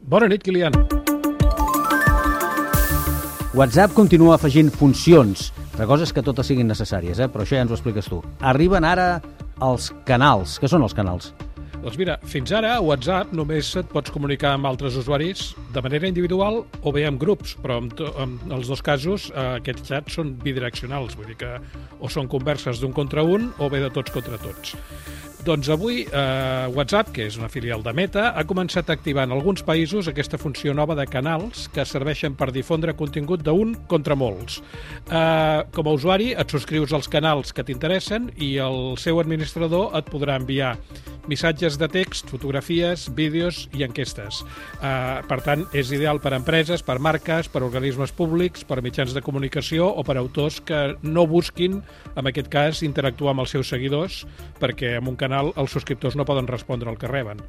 Bona nit, Kilian. WhatsApp continua afegint funcions. La cosa és que totes siguin necessàries, eh? però això ja ens ho expliques tu. Arriben ara els canals. Què són els canals? Doncs mira, fins ara a WhatsApp només et pots comunicar amb altres usuaris de manera individual o bé amb grups, però en, en els dos casos eh, aquests xats són bidireccionals, vull dir que o són converses d'un contra un o bé de tots contra tots. Doncs avui eh, WhatsApp, que és una filial de Meta, ha començat a activar en alguns països aquesta funció nova de canals que serveixen per difondre contingut d'un contra molts. Eh, com a usuari et subscrius als canals que t'interessen i el seu administrador et podrà enviar missatges de text, fotografies, vídeos i enquestes. Uh, per tant, és ideal per a empreses, per marques, per organismes públics, per mitjans de comunicació o per autors que no busquin, en aquest cas, interactuar amb els seus seguidors, perquè en un canal els subscriptors no poden respondre el que reben.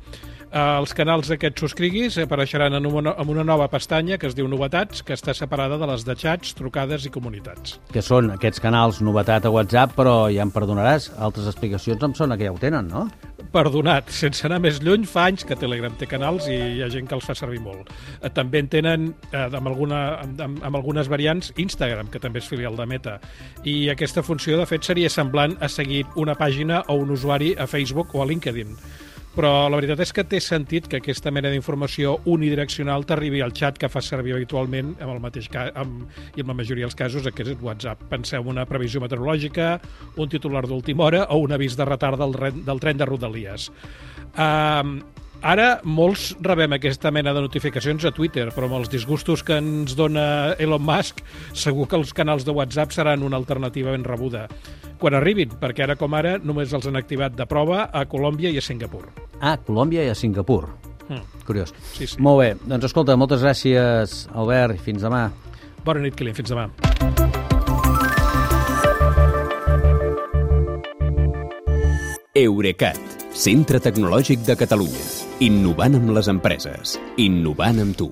Uh, els canals aquests subscriguis apareixeran en una, en una nova pestanya que es diu Novetats, que està separada de les de xats, trucades i comunitats. Que són aquests canals novetat a WhatsApp, però ja em perdonaràs, altres explicacions em sona que ja ho tenen, no? Perdonat. Sense anar més lluny, fa anys que Telegram té canals i hi ha gent que els fa servir molt. Eh, també en tenen, eh, amb, alguna, amb, amb algunes variants, Instagram, que també és filial de Meta. I aquesta funció, de fet, seria semblant a seguir una pàgina o un usuari a Facebook o a LinkedIn però la veritat és que té sentit que aquesta mena d'informació unidireccional t'arribi al xat que fa servir habitualment amb el mateix cas, amb, i en la majoria dels casos aquest és WhatsApp. Penseu una previsió meteorològica, un titular d'última hora o un avís de retard del, del tren de Rodalies. Uh, Ara molts rebem aquesta mena de notificacions a Twitter, però amb els disgustos que ens dona Elon Musk, segur que els canals de WhatsApp seran una alternativa ben rebuda. Quan arribin, perquè ara com ara només els han activat de prova a Colòmbia i a Singapur. Ah, Colòmbia i a Singapur. Mm. Curiós. Sí, sí. Molt bé, doncs escolta, moltes gràcies, Albert, i fins demà. Bona nit, Kilian. Fins demà. Eurecat, centre tecnològic de Catalunya. Innovant amb les empreses. Innovant amb tu.